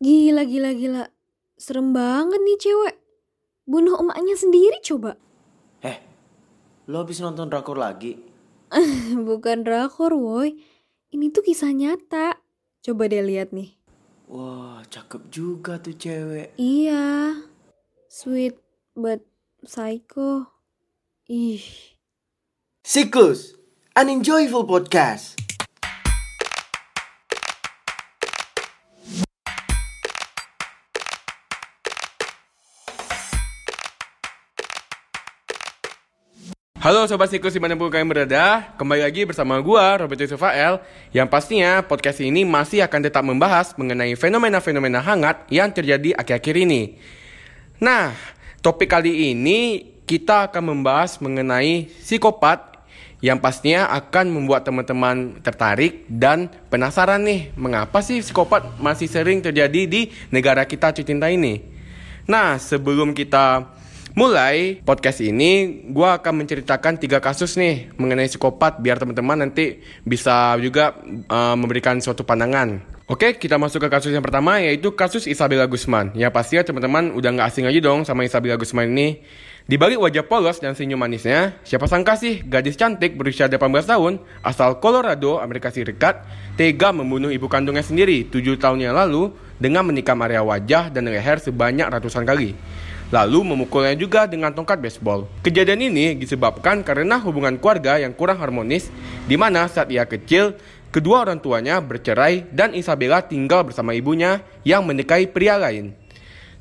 Gila, gila, gila. Serem banget nih cewek. Bunuh emaknya sendiri coba. Eh, lo habis nonton drakor lagi? Bukan drakor, woi. Ini tuh kisah nyata. Coba deh lihat nih. Wah, cakep juga tuh cewek. Iya. Sweet but psycho. Ih. Siklus, an enjoyable podcast. Halo Sobat Siklus di mana pun kalian berada, kembali lagi bersama gua Robert Yusuf AL Yang pastinya podcast ini masih akan tetap membahas mengenai fenomena-fenomena hangat yang terjadi akhir-akhir ini Nah, topik kali ini kita akan membahas mengenai psikopat yang pastinya akan membuat teman-teman tertarik dan penasaran nih mengapa sih psikopat masih sering terjadi di negara kita tercinta ini. Nah, sebelum kita mulai podcast ini, gue akan menceritakan tiga kasus nih mengenai psikopat biar teman-teman nanti bisa juga uh, memberikan suatu pandangan. Oke, kita masuk ke kasus yang pertama yaitu kasus Isabella Guzman. Ya pastinya teman-teman udah nggak asing lagi dong sama Isabella Guzman ini. Di balik wajah polos dan senyum manisnya, siapa sangka sih gadis cantik berusia 18 tahun asal Colorado, Amerika Serikat, tega membunuh ibu kandungnya sendiri 7 tahun yang lalu dengan menikam area wajah dan leher sebanyak ratusan kali. Lalu memukulnya juga dengan tongkat baseball. Kejadian ini disebabkan karena hubungan keluarga yang kurang harmonis, di mana saat ia kecil, kedua orang tuanya bercerai dan Isabella tinggal bersama ibunya yang menikahi pria lain.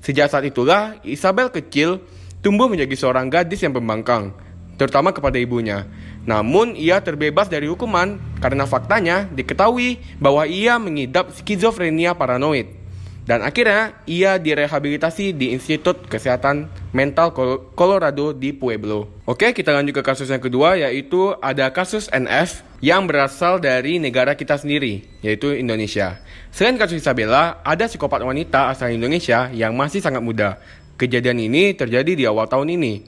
Sejak saat itulah, Isabel kecil tumbuh menjadi seorang gadis yang pembangkang, terutama kepada ibunya. Namun ia terbebas dari hukuman karena faktanya diketahui bahwa ia mengidap skizofrenia paranoid. Dan akhirnya ia direhabilitasi di Institut Kesehatan Mental Colorado di Pueblo. Oke, kita lanjut ke kasus yang kedua yaitu ada kasus NF yang berasal dari negara kita sendiri, yaitu Indonesia. Selain kasus Isabella, ada psikopat wanita asal Indonesia yang masih sangat muda, Kejadian ini terjadi di awal tahun ini.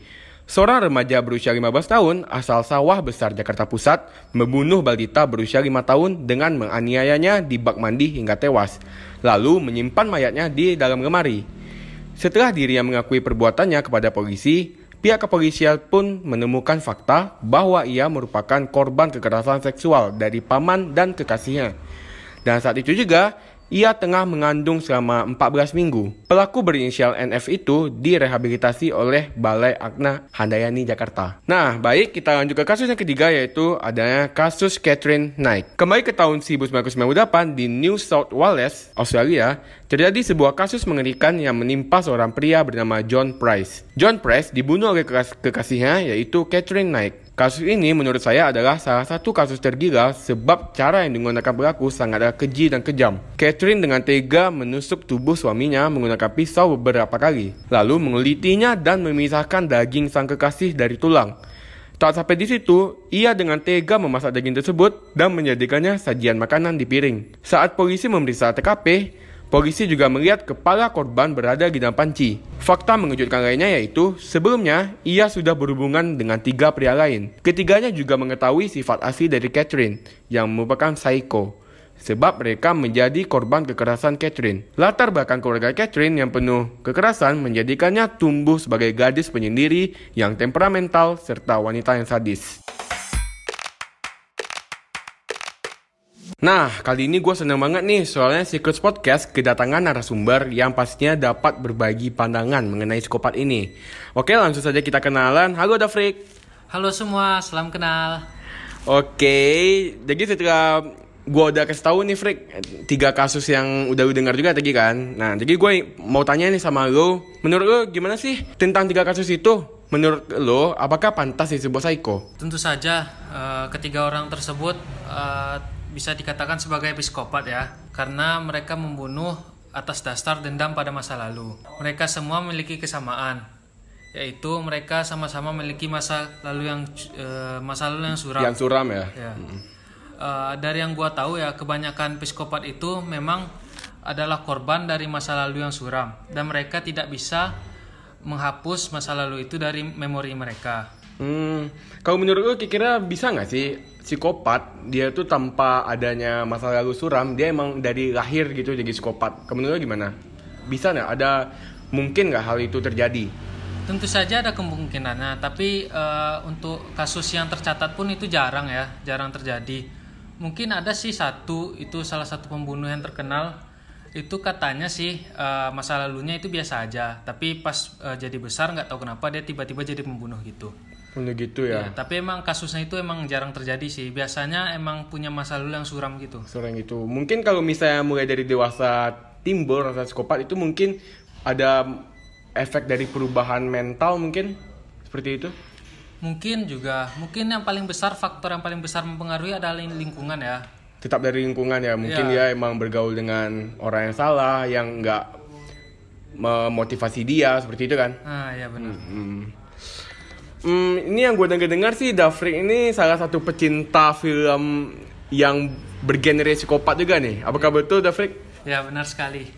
Seorang remaja berusia 15 tahun asal Sawah Besar Jakarta Pusat membunuh balita berusia 5 tahun dengan menganiayanya di bak mandi hingga tewas, lalu menyimpan mayatnya di dalam lemari. Setelah dirinya mengakui perbuatannya kepada polisi, pihak kepolisian pun menemukan fakta bahwa ia merupakan korban kekerasan seksual dari paman dan kekasihnya. Dan saat itu juga, ia tengah mengandung selama 14 minggu. Pelaku berinisial NF itu direhabilitasi oleh Balai Agna Handayani Jakarta. Nah, baik kita lanjut ke kasus yang ketiga yaitu adanya kasus Catherine Knight. Kembali ke tahun 1998 di New South Wales, Australia, terjadi sebuah kasus mengerikan yang menimpa seorang pria bernama John Price. John Price dibunuh oleh kekasihnya yaitu Catherine Knight. Kasus ini menurut saya adalah salah satu kasus tergila sebab cara yang digunakan pelaku sangatlah keji dan kejam. Catherine dengan tega menusuk tubuh suaminya menggunakan pisau beberapa kali, lalu mengulitinya dan memisahkan daging sang kekasih dari tulang. Tak sampai di situ, ia dengan tega memasak daging tersebut dan menjadikannya sajian makanan di piring. Saat polisi memeriksa TKP, Polisi juga melihat kepala korban berada di dalam panci. Fakta mengejutkan lainnya yaitu, sebelumnya ia sudah berhubungan dengan tiga pria lain. Ketiganya juga mengetahui sifat asli dari Catherine, yang merupakan psycho. Sebab mereka menjadi korban kekerasan Catherine. Latar belakang keluarga Catherine yang penuh kekerasan menjadikannya tumbuh sebagai gadis penyendiri yang temperamental serta wanita yang sadis. Nah, kali ini gue seneng banget nih soalnya Secrets Podcast kedatangan narasumber yang pastinya dapat berbagi pandangan mengenai psikopat ini. Oke, langsung saja kita kenalan. Halo Dafrik. Halo semua, salam kenal. Oke, jadi setelah gue udah kasih tahu nih Frik tiga kasus yang udah lu dengar juga tadi kan. Nah, jadi gue mau tanya nih sama lo, menurut lo gimana sih tentang tiga kasus itu? Menurut lo, apakah pantas disebut psycho? Tentu saja uh, ketiga orang tersebut uh, bisa dikatakan sebagai psikopat ya, karena mereka membunuh atas dasar dendam pada masa lalu. Mereka semua memiliki kesamaan, yaitu mereka sama-sama memiliki masa lalu yang uh, masa lalu yang suram. Yang suram ya. ya. Uh, dari yang gua tahu ya, kebanyakan psikopat itu memang adalah korban dari masa lalu yang suram dan mereka tidak bisa menghapus masa lalu itu dari memori mereka. Hmm, kalau menurut lu kira-kira bisa nggak sih psikopat dia tuh tanpa adanya masa lalu suram dia emang dari lahir gitu jadi psikopat? Lu gimana? Bisa nggak? Ada mungkin nggak hal itu terjadi? Tentu saja ada kemungkinannya, tapi eh, untuk kasus yang tercatat pun itu jarang ya, jarang terjadi. Mungkin ada sih satu, itu salah satu pembunuh yang terkenal. Itu katanya sih eh, masa lalunya itu biasa aja, tapi pas eh, jadi besar nggak tahu kenapa dia tiba-tiba jadi pembunuh gitu. Menurut gitu ya. Ya, tapi emang kasusnya itu emang jarang terjadi sih. Biasanya emang punya masa lalu yang suram gitu. Seorang itu. Mungkin kalau misalnya mulai dari dewasa timbul rasa psikopat itu mungkin ada efek dari perubahan mental mungkin seperti itu. Mungkin juga, mungkin yang paling besar faktor yang paling besar mempengaruhi adalah lingkungan ya. Tetap dari lingkungan ya. Mungkin Ya. dia emang bergaul dengan orang yang salah, yang nggak memotivasi dia seperti itu kan. Ah ya benar. Hmm. Hmm, ini yang gue dengar-dengar sih Dafrik ini salah satu pecinta film yang bergenre psikopat juga nih. Apakah betul Dafrik? Ya benar sekali.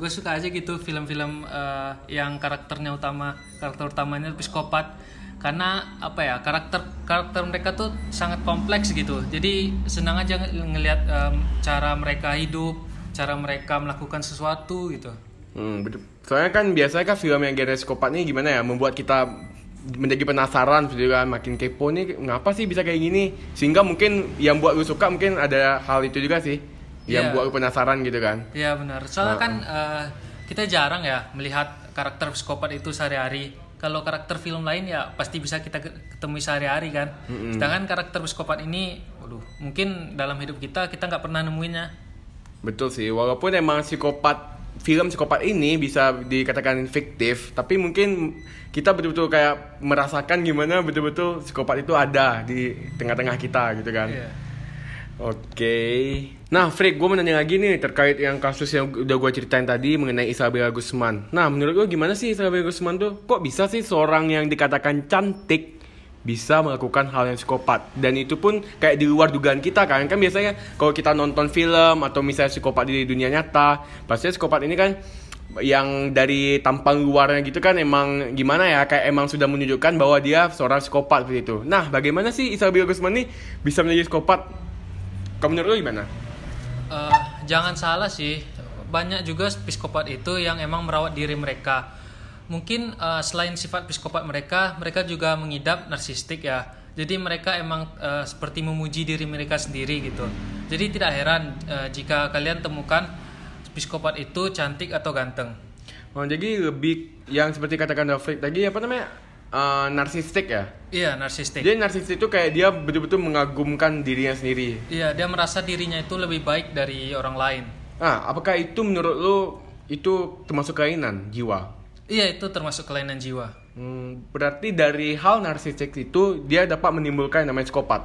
gue suka aja gitu film-film eh, yang karakternya utama, karakter utamanya psikopat. Karena apa ya karakter karakter mereka tuh sangat kompleks gitu. Jadi senang aja ng- ngelihat em, cara mereka hidup, cara mereka melakukan sesuatu gitu. Hmm, betul. Soalnya kan biasanya kan film yang genre psikopat ini gimana ya membuat kita menjadi penasaran gitu kan makin kepo nih ngapa sih bisa kayak gini sehingga mungkin yang buat lu suka mungkin ada hal itu juga sih yang Iya. buat lu penasaran gitu kan Ya benar. Soalnya kan eh, kita jarang ya melihat karakter psikopat itu sehari-hari. Kalau karakter film lain ya pasti bisa kita ke- ketemui sehari-hari kan. Sedangkan karakter psikopat ini, waduh, mungkin dalam hidup kita kita nggak pernah nemuinnya. betul sih walaupun emang psikopat film psikopat ini bisa dikatakan fiktif tapi mungkin kita betul-betul kayak merasakan gimana betul-betul psikopat itu ada di tengah-tengah kita gitu kan Iya. Oke. Nah, Frik, gue mau nanya lagi nih terkait yang kasus yang udah gue ceritain tadi mengenai Isabella Guzman. Nah, menurut lo gimana sih Isabella Guzman tuh? Kok bisa sih seorang yang dikatakan cantik bisa melakukan hal yang psikopat? Dan itu pun kayak di luar dugaan kita kan? Kan biasanya kalau kita nonton film atau misalnya psikopat di dunia nyata, pastinya psikopat ini kan yang dari tampang luarnya gitu kan emang gimana ya kayak emang sudah menunjukkan bahwa dia seorang psikopat seperti. Nah, bagaimana sih Isabella Guzman ini bisa menjadi psikopat? Kamu menurut lo gimana? Eh, jangan salah sih, banyak juga psikopat itu yang emang merawat diri mereka. Mungkin eh, selain sifat psikopat mereka, mereka juga mengidap narsistik ya. Jadi mereka emang eh, seperti memuji diri mereka sendiri gitu. Jadi tidak heran eh, jika kalian temukan psikopat itu cantik atau ganteng. Oh, jadi lebih yang seperti katakan Dafrik tadi apa namanya? Eh, narsistik ya. Iya, narsistik. Jadi narsistik itu kayak dia betul-betul mengagumkan dirinya sendiri. Iya, dia merasa dirinya itu lebih baik dari orang lain. Ah, apakah itu menurut lo itu termasuk kelainan jiwa? Iya, itu termasuk kelainan jiwa. Hmm, berarti dari hal narsistik itu dia dapat menimbulkan yang namanya psikopat.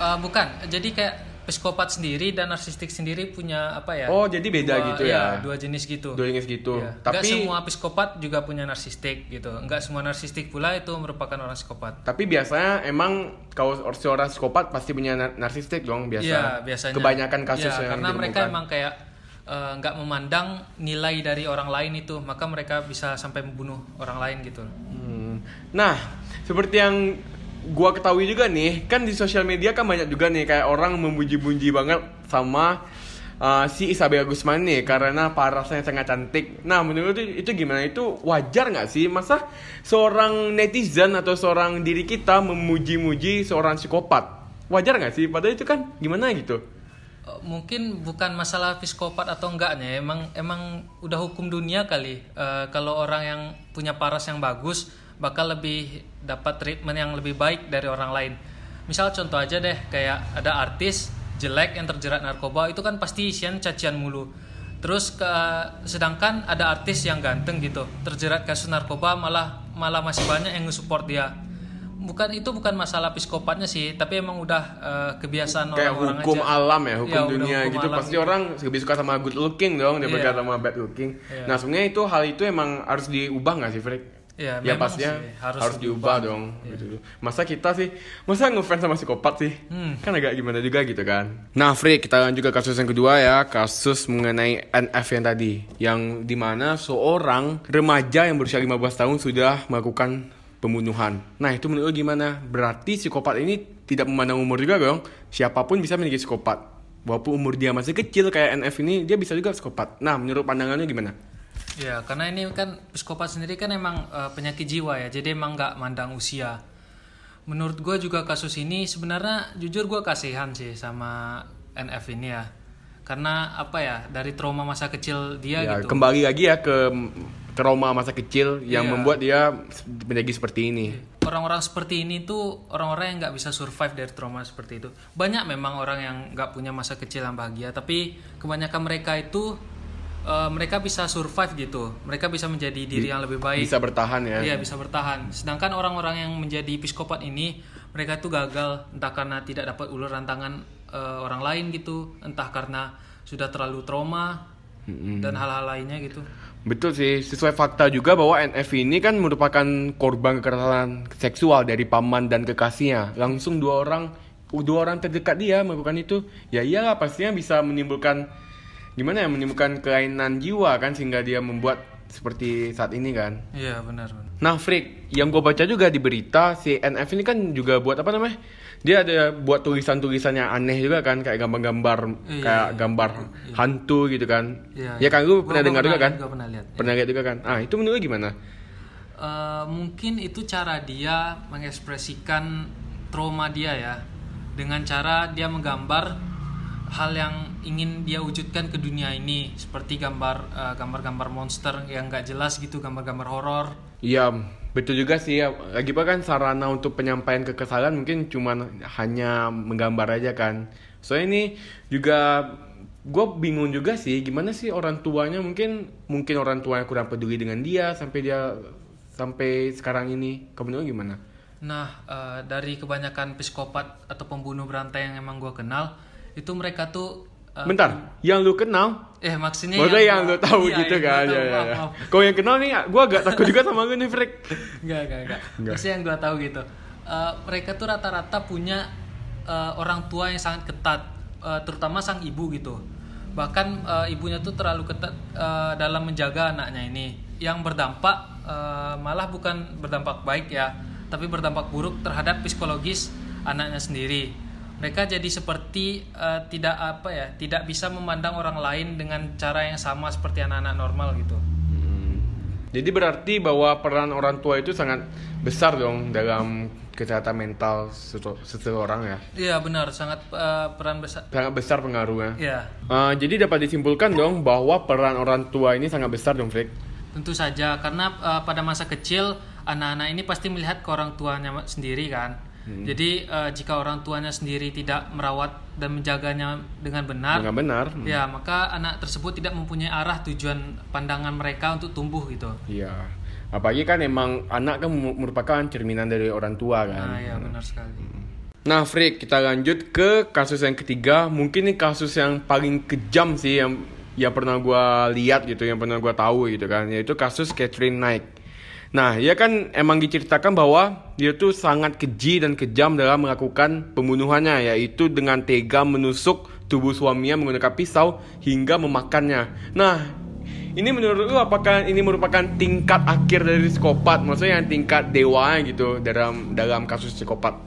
Eh, bukan, jadi kayak psikopat sendiri dan narsistik sendiri punya apa ya? Oh, jadi beda dua, gitu iya, ya. Dua jenis gitu. Dua jenis gitu. Iya. Tapi Nggak semua psikopat juga punya narsistik gitu. Enggak semua narsistik pula itu merupakan orang psikopat. tapi biasanya emang kalau seorang psikopat pasti punya nar- narsistik dong biasa. Iya, biasanya. Kebanyakan kasus Iya, yang karena mereka emang kayak eh, nggak memandang nilai dari orang lain itu, maka mereka bisa sampai membunuh orang lain gitu. Hmm. Nah, seperti yang gua ketahui juga nih, kan di sosial media kan banyak juga nih kayak orang memuji-muji banget sama uh, si Isabella Guzman nih karena parasnya sangat cantik. Nah, menurut itu, itu gimana? Itu wajar nggak sih? Masa seorang netizen atau seorang diri kita memuji-muji seorang psikopat? Wajar nggak sih? Padahal itu kan gimana gitu? Mungkin bukan masalah psikopat atau enggaknya emang emang udah hukum dunia kali. Eh, kalau orang yang punya paras yang bagus bakal lebih dapat treatment yang lebih baik dari orang lain. Misal contoh aja deh kayak ada artis jelek yang terjerat narkoba itu kan pasti isian cacian mulu. Terus ke sedangkan ada artis yang ganteng gitu terjerat kasus narkoba malah malah masih banyak yang nge-support dia bukan itu bukan masalah psikopatnya sih tapi emang udah eh, kebiasaan Kayak orang-orang hukum aja. alam ya, hukum Ya, dunia hukum gitu. Pasti gitu. orang lebih suka sama good looking dong daripada Iya. sama bad looking. Iya. Nah, sebenarnya itu hal itu emang harus diubah nggak sih, Frik? Iya, ya memang pastinya sih, harus, harus diubah diubah. dong gitu. Masa kita sih masa ngefans sama psikopat sih? Hmm. Kan agak gimana juga gitu kan. Nah, Frik, kita lanjut ke kasus yang kedua ya, kasus mengenai NF yang tadi, yang di mana seorang remaja yang berusia 15 tahun sudah melakukan pembunuhan. Nah itu menurut lu gimana? Berarti psikopat ini tidak memandang umur juga dong. Siapa pun bisa menjadi psikopat. Walaupun umur dia masih kecil kayak NF ini, dia bisa juga psikopat. Nah menurut pandangannya gimana? Ya, karena ini kan psikopat sendiri kan emang eh, penyakit jiwa ya, jadi emang nggak mandang usia. Menurut gue juga kasus ini sebenarnya jujur gue kasihan sih sama NF ini ya, karena apa ya dari trauma masa kecil dia ya, gitu. kembali lagi ya ke trauma masa kecil yang Iya. membuat dia menjadi seperti ini. Orang-orang seperti ini tuh orang-orang yang nggak bisa survive dari trauma seperti itu. Banyak memang orang yang nggak punya masa kecil yang bahagia, tapi kebanyakan mereka itu eh, mereka bisa survive gitu. Mereka bisa menjadi diri yang lebih baik. Bisa bertahan ya. Iya bisa bertahan. Sedangkan orang-orang yang menjadi psikopat ini mereka tuh gagal entah karena tidak dapat uluran tangan eh, orang lain gitu, entah karena sudah terlalu trauma dan hal-hal lainnya gitu. Betul sih, sesuai fakta juga bahwa NF ini kan merupakan korban kekerasan seksual dari paman dan kekasihnya. Langsung dua orang, dua orang terdekat dia melakukan itu. Ya iyalah pastinya bisa menimbulkan gimana ya menimbulkan kelainan jiwa kan sehingga dia membuat seperti saat ini kan. Iya benar. benar. Nah, Freak, yang gue baca juga di berita si NF ini kan juga buat apa namanya? Dia ada buat tulisan-tulisan yang aneh juga kan, kayak gambar-gambar, Iya, kayak iya, gambar hantu gitu kan. Iya, ya kan, lu Gua- pernah dengar juga kan? Pernah lihat. Pernah lihat juga kan? Ah, itu menurut lu gimana? Eh, mungkin itu cara dia mengekspresikan trauma dia ya dengan cara dia menggambar hal yang ingin dia wujudkan ke dunia ini seperti gambar eh, gambar-gambar monster yang nggak jelas gitu gambar-gambar horor Iya, betul juga sih. ya. Lagi kan sarana untuk penyampaian kekesalan mungkin cuman hanya menggambar aja kan. Soalnya ini juga gue bingung juga sih gimana sih orang tuanya mungkin mungkin orang tuanya kurang peduli dengan dia sampai dia sampai sekarang ini. Kamu gimana? Nah, eh, dari kebanyakan psikopat atau pembunuh berantai yang emang gue kenal, itu mereka tuh eh, Bentar, yang lu kenal? Eh maksudnya Maksudnya yang, gua- lu tahu iya, gitu yang kan? tahu, Ya, ya, ya. Kalau yang kenal nih, gue agak takut juga sama lu nih, Frek. Enggak, enggak, enggak. Maksudnya yang gue tahu gitu. Eh, mereka tuh rata-rata punya eh, orang tua yang sangat ketat, eh, terutama sang ibu gitu. Bahkan eh, ibunya tuh terlalu ketat eh, dalam menjaga anaknya ini, yang berdampak eh, malah bukan berdampak baik ya, tapi berdampak buruk terhadap psikologis anaknya sendiri. Mereka jadi seperti eh, tidak apa ya, tidak bisa memandang orang lain dengan cara yang sama seperti anak-anak normal gitu. Jadi berarti bahwa peran orang tua itu sangat besar dong dalam kesehatan mental seseorang ya. Iya benar, sangat eh, peran besar. Sangat besar pengaruhnya. Iya. Eh, jadi dapat disimpulkan dong bahwa peran orang tua ini sangat besar dong, Frik. Tentu saja, karena uh, pada masa kecil anak-anak ini pasti melihat ke orang tuanya sendiri kan. Jadi uh, jika orang tuanya sendiri tidak merawat dan menjaganya dengan benar, Dengan benar. ya maka anak tersebut tidak mempunyai arah tujuan pandangan mereka untuk tumbuh gitu. Iya. Apalagi kan emang anak kan merupakan cerminan dari orang tua kan. Nah, ya benar sekali. Nah, Frik, kita lanjut ke kasus yang ketiga. Mungkin ini kasus yang paling kejam sih yang yang pernah gua lihat gitu, yang pernah gua tahu gitu kan, yaitu kasus Catherine Knight. Nah, dia kan emang diceritakan bahwa dia tuh sangat keji dan kejam dalam melakukan pembunuhannya, yaitu dengan tega menusuk tubuh suaminya menggunakan pisau hingga memakannya. Nah, ini menurut lu apakah ini merupakan tingkat akhir dari psikopat? Maksudnya yang tingkat dewanya gitu dalam dalam kasus psikopat?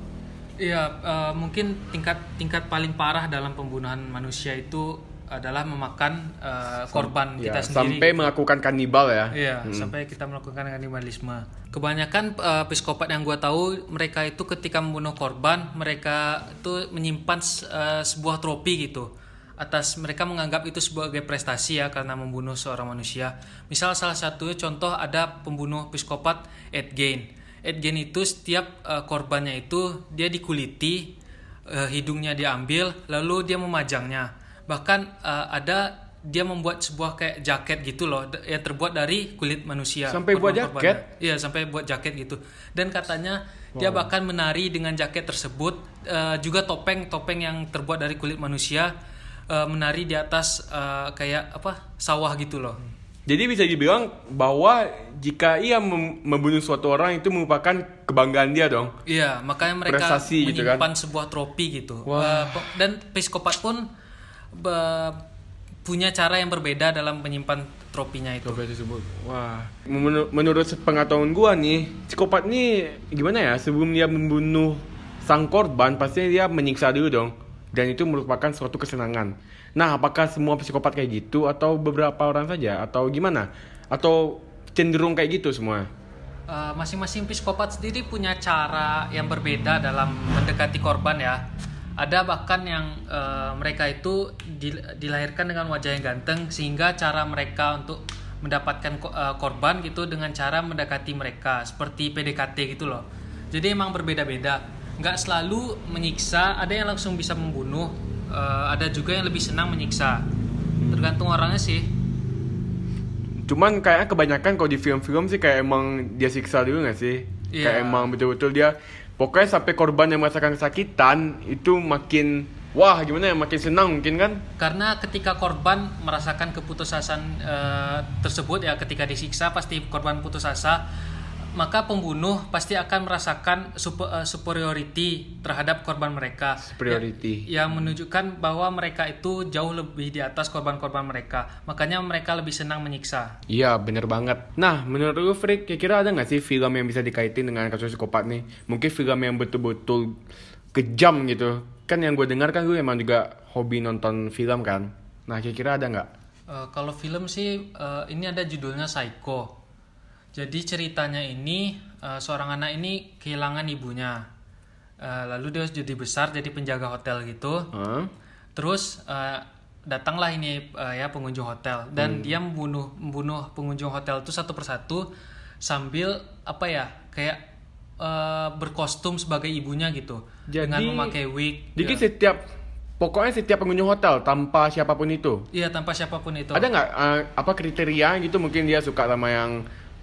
Iya, eh, mungkin tingkat tingkat paling parah dalam pembunuhan manusia itu adalah memakan eh, korban Ya, kita sendiri. sampai melakukan kanibal ya. Iya, sampai kita melakukan kanibalisme. Kebanyakan eh, psikopat yang gua tahu, mereka itu ketika membunuh korban, mereka itu menyimpan eh, sebuah trofi gitu. Atas mereka menganggap itu sebagai prestasi ya karena membunuh seorang manusia. Misal salah satu contoh ada pembunuh psikopat Ed Gein. Ed Gein itu setiap eh, korbannya itu dia dikuliti, eh, hidungnya diambil, lalu dia memajangnya. Bahkan eh, ada dia membuat sebuah kayak jaket gitu loh yang terbuat dari kulit manusia. Sampai buat Korban-korbannya. Iya, sampai buat jaket gitu. Dan katanya dia bahkan menari dengan jaket tersebut eh, juga topeng-topeng yang terbuat dari kulit manusia eh, menari di atas eh, kayak apa? sawah gitu loh. Jadi bisa dibilang bahwa jika ia mem- membunuh suatu orang itu merupakan kebanggaan dia dong. Iya, makanya mereka Prestasi gitu kan. menyimpan sebuah trofi gitu. Wah. Pe- dan psikopat pun punya cara yang berbeda dalam menyimpan tropinya itu. Trofi tersebut. Wah, menur- menurut pengetahuan gua nih, psikopat nih gimana ya? Sebelum dia membunuh sang korban, pasti dia menyiksa dulu dong. Dan itu merupakan suatu kesenangan. Nah, apakah semua psikopat kayak gitu atau beberapa orang saja atau gimana? Atau cenderung kayak gitu semua? Uh, masing-masing psikopat sendiri punya cara yang berbeda dalam mendekati korban ya. Ada bahkan yang uh, mereka itu dil- dilahirkan dengan wajah yang ganteng sehingga cara mereka untuk mendapatkan uh, korban gitu dengan cara mendekati mereka seperti PDKT gitu loh. Jadi emang berbeda-beda. Nggak selalu menyiksa, ada yang langsung bisa membunuh, uh, ada juga yang lebih senang menyiksa. Tergantung orangnya sih. Cuman kayaknya kebanyakan kalau di film-film sih kayak emang dia siksa dulu gak sih? Iya. Kayak emang betul-betul dia pokoknya sampai korban yang merasakan kesakitan itu makin wah gimana ya makin senang mungkin kan? Karena ketika korban merasakan keputusasaan eh, tersebut ya ketika disiksa pasti korban putus asa, maka pembunuh pasti akan merasakan supe- eh, superiority terhadap korban mereka. Superiority. Ya- yang menunjukkan bahwa mereka itu jauh lebih di atas korban-korban mereka. Makanya mereka lebih senang menyiksa. Iya bener banget. Nah menurut lu Frik kira-kira ada gak sih film yang bisa dikaitin dengan kasus psikopat nih? Mungkin film yang betul-betul kejam gitu. Kan yang gue dengar kan gue emang juga hobi nonton film kan. Nah kira-kira ada nggak? Eh, kalau film sih eh, ini ada judulnya Psycho. Jadi ceritanya ini eh, seorang anak ini kehilangan ibunya. Eh, lalu dia jadi besar jadi penjaga hotel gitu. Hah? Terus eh, datanglah ini eh, ya pengunjung hotel dan dia membunuh membunuh pengunjung hotel itu satu persatu sambil apa ya kayak eh, berkostum sebagai ibunya gitu Jadi- dengan memakai wig. Jadi ya. setiap pokoknya setiap pengunjung hotel tanpa siapa pun itu. Iya tanpa siapa pun itu. Ada nggak eh, apa kriteria gitu mungkin dia suka sama yang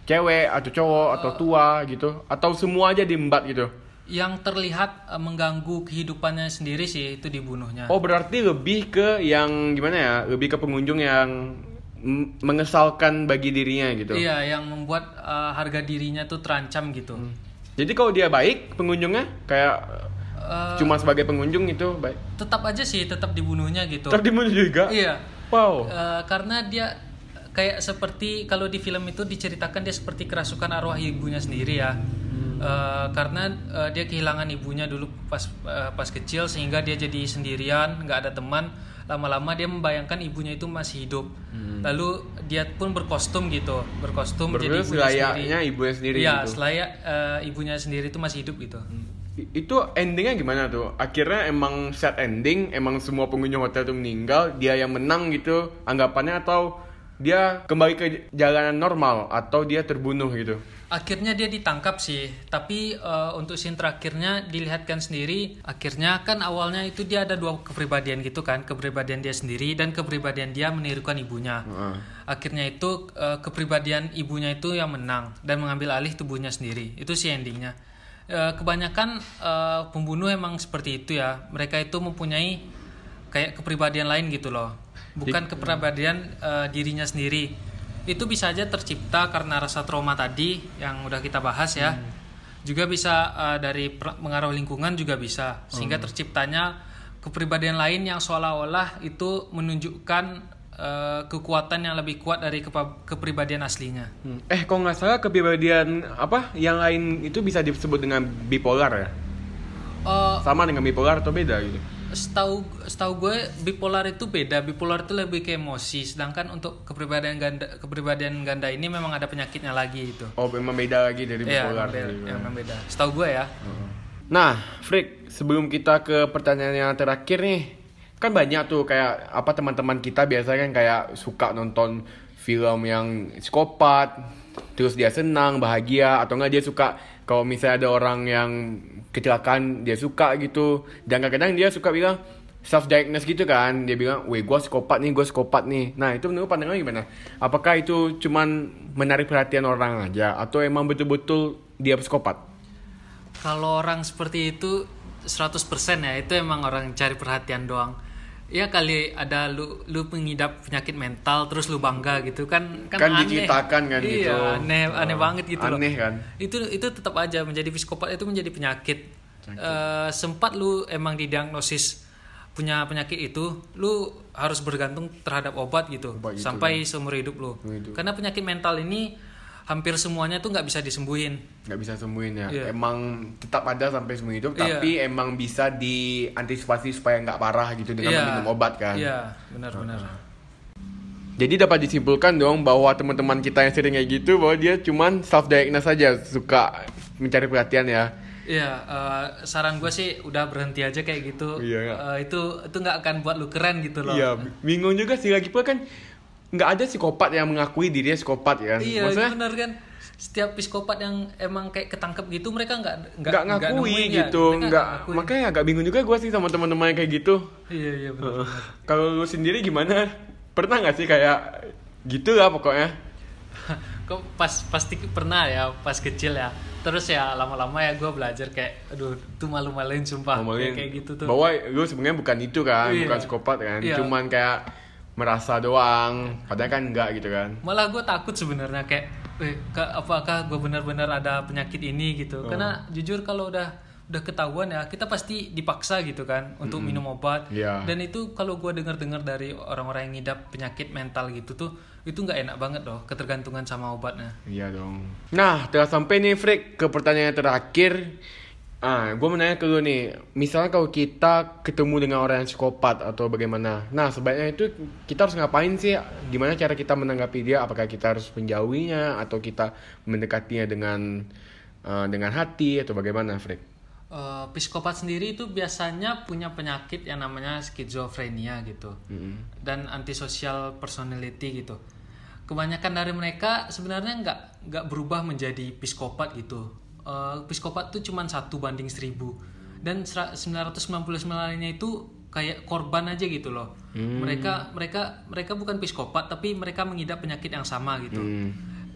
cewek atau cowok atau tua gitu atau semua aja diembat gitu. Yang terlihat eh, mengganggu kehidupannya sendiri sih itu dibunuhnya. Oh berarti lebih ke yang gimana ya? Lebih ke pengunjung yang mengesalkan bagi dirinya gitu. Iya, yang membuat eh, harga dirinya tuh terancam gitu. Jadi kalau dia baik pengunjungnya kayak Eh, cuma sebagai pengunjung itu baik. tetap aja sih tetap dibunuhnya gitu. Tapi dibunuh juga. Iya. Wow. Eh, karena dia kayak seperti kalau di film itu diceritakan dia seperti kerasukan arwah ibunya sendiri ya. Eh, karena eh, dia kehilangan ibunya dulu pas eh, pas kecil sehingga dia jadi sendirian, nggak ada teman. Lama-lama dia membayangkan ibunya itu masih hidup. Lalu dia pun berkostum gitu, berkostum jadi Berarti ibunya selayaknya ibunya sendiri Iya, gitu. selayak eh, ibunya sendiri itu masih hidup gitu. I- Itu endingnya gimana tuh? Akhirnya emang set ending, emang semua pengunjung hotel itu meninggal, dia yang menang gitu anggapannya atau dia kembali ke jalanan normal atau dia terbunuh gitu? Akhirnya dia ditangkap sih, tapi eh, untuk scene terakhirnya dilihatkan sendiri. Akhirnya kan awalnya itu dia ada dua kepribadian gitu kan, kepribadian dia sendiri dan kepribadian dia menirukan ibunya. Heeh. Akhirnya itu eh, kepribadian ibunya itu yang menang dan mengambil alih tubuhnya sendiri. Itu sih endingnya. Eh, kebanyakan eh, pembunuh emang seperti itu ya. Mereka itu mempunyai kayak kepribadian lain gitu loh. Bukan kepribadian eh, dirinya sendiri. Itu bisa aja tercipta karena rasa trauma tadi yang udah kita bahas ya. Juga bisa eh, dari pengaruh lingkungan juga bisa. Sehingga terciptanya kepribadian lain yang seolah-olah itu menunjukkan eh, kekuatan yang lebih kuat dari kepribadian aslinya. Hmm. Eh, kok nggak salah kepribadian apa yang lain itu bisa disebut dengan bipolar ya? Eh, Sama dengan bipolar atau beda gitu? Setahu setahu gue bipolar itu beda bipolar itu lebih ke emosi sedangkan untuk kepribadian ganda kepribadian ganda ini memang ada penyakitnya lagi gitu Oh, memang beda lagi dari Iya, bipolar. memang beda, gitu. memang beda. Setahu gue ya. Nah, Frik, sebelum kita ke pertanyaan yang terakhir nih, kan banyak tuh kayak apa teman-teman kita biasanya kan kayak suka nonton film yang psikopat, terus dia senang, bahagia, atau enggak dia suka kalau misalnya ada orang yang kecelakaan dia suka gitu, dan kadang-kadang dia suka bilang self diagnose gitu kan, dia bilang, weh gue psikopat nih, gue psikopat nih. Nah itu menurut pandangan gimana? Apakah itu cuman menarik perhatian orang aja, atau emang betul-betul dia psikopat? Kalau orang seperti itu 100% ya itu emang orang cari perhatian doang. Ya kali ada lu lu mengidap penyakit mental terus lu bangga gitu kan kan, Kan aneh. diceritakan kan iya, gitu. aneh aneh Oh, banget gitu loh. aneh kan. Itu itu tetap aja menjadi psikopat itu menjadi penyakit. Eh, sempat lu emang didiagnosis punya penyakit itu lu harus bergantung terhadap obat gitu, Obat sampai seumur hidup lu. Seumur hidup. Karena penyakit mental ini hampir semuanya tuh nggak bisa disembuhin. nggak bisa sembuhin ya Iya. emang tetap ada sampai seumur hidup Iya. tapi emang bisa diantisipasi supaya nggak parah gitu dengan Iya. minum obat kan Iya, benar-benar. Jadi dapat disimpulkan dong bahwa teman-teman kita yang sering kayak gitu bahwa dia cuman self diagnose saja suka mencari perhatian ya. Iya, eh, saran gue sih udah berhenti aja kayak gitu. Iya. Eh, itu itu nggak akan buat lu keren gitu loh. Iya, bingung juga sih lagi pula kan nggak ada psikopat yang mengakui dirinya psikopat ya. Iya, Maksudnya benar kan. Setiap psikopat yang emang kayak ketangkep gitu mereka nggak nggak ngakui ya. gitu, nggak makanya agak bingung juga gue sih sama teman-teman yang kayak gitu. Iya, iya benar. Kalau lu sendiri gimana? Pernah nggak sih kayak gitu lah pokoknya? Kok pas pasti pernah ya pas kecil ya. Terus ya lama-lama ya gue belajar kayak aduh tuh malu-maluin sumpah kayak, kayak gitu tuh. Bahwa lu sebenarnya bukan itu kan, Iya. bukan psikopat kan, Iya. cuman kayak merasa doang, padahal kan enggak gitu kan. Malah gue takut sebenarnya kayak eh ke- apakah gue benar-benar ada penyakit ini gitu. Oh. Karena jujur kalau udah udah ketahuan ya kita pasti dipaksa gitu kan untuk minum obat. Iya. Dan itu kalau gue dengar-dengar dari orang-orang yang ngidap penyakit mental gitu tuh itu nggak enak banget loh ketergantungan sama obatnya. Iya dong. Nah, telah sampai nih Frik ke pertanyaan terakhir. Ah, gue mau nanya ke lu nih, misalnya kalau kita ketemu dengan orang yang psikopat atau bagaimana, nah sebaiknya itu kita harus ngapain sih? Gimana cara kita menanggapi dia? Apakah kita harus menjauhinya atau kita mendekatinya dengan eh, dengan hati atau bagaimana, Frik? Eh, psikopat sendiri itu biasanya punya penyakit yang namanya skizofrenia gitu dan antisocial personality gitu kebanyakan dari mereka sebenarnya nggak nggak berubah menjadi psikopat gitu Eh, psikopat itu cuma satu banding seribu. Dan sera- 999 lainnya itu kayak korban aja gitu loh. Mereka mereka mereka bukan psikopat tapi mereka mengidap penyakit yang sama gitu.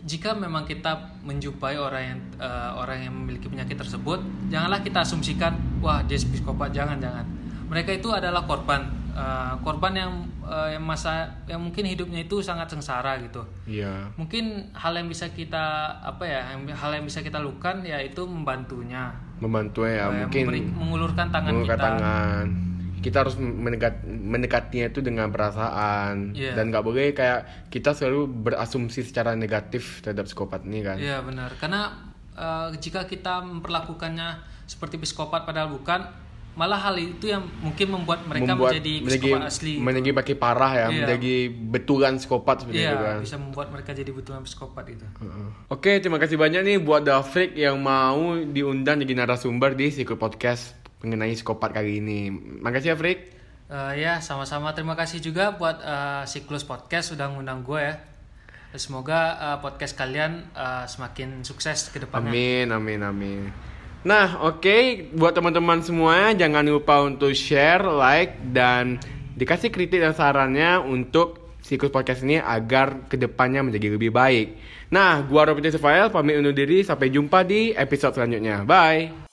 Jika memang kita menjumpai orang yang eh, orang yang memiliki penyakit tersebut, janganlah kita asumsikan wah dia psikopat, jangan jangan. Mereka itu adalah korban, eh, korban yang eh, yang masa yang mungkin hidupnya itu sangat sengsara gitu. Iya. Mungkin hal yang bisa kita apa ya, yang- hal yang bisa kita lakukan yaitu membantunya, Membantu ya, Eh, mungkin memberi- mengulurkan tangan mengangkat kita. tangan. Kita harus mendekat mendekatinya itu dengan perasaan Iya. dan nggak boleh kayak kita selalu berasumsi secara negatif terhadap psikopat ini kan. Iya benar, karena eh, jika kita memperlakukannya seperti psikopat padahal bukan, malah hal itu yang mungkin membuat mereka membuat menjadi menjadi psikopat asli. gitu. menjadi makin parah ya, Iya. menjadi betulan psikopat seperti itu kan. bisa membuat mereka jadi betulan psikopat itu. Heeh. Oke, terima kasih banyak nih buat Dafrik yang mau diundang jadi narasumber di Secret Podcast mengenai psikopat kali ini. Makasih ya, Frik. Eh, ya, sama-sama. Terima kasih juga buat eh, Siklus Podcast sudah ngundang gue ya. Semoga eh, podcast kalian eh, semakin sukses ke depannya. Amin, amin, amin. Nah, oke, buat teman-teman semua jangan lupa untuk share, like, dan dikasih kritik dan sarannya untuk siklus podcast ini agar ke depannya menjadi lebih baik. Nah, gua Robert Rafael pamit undur diri. Sampai jumpa di episode selanjutnya. Bye.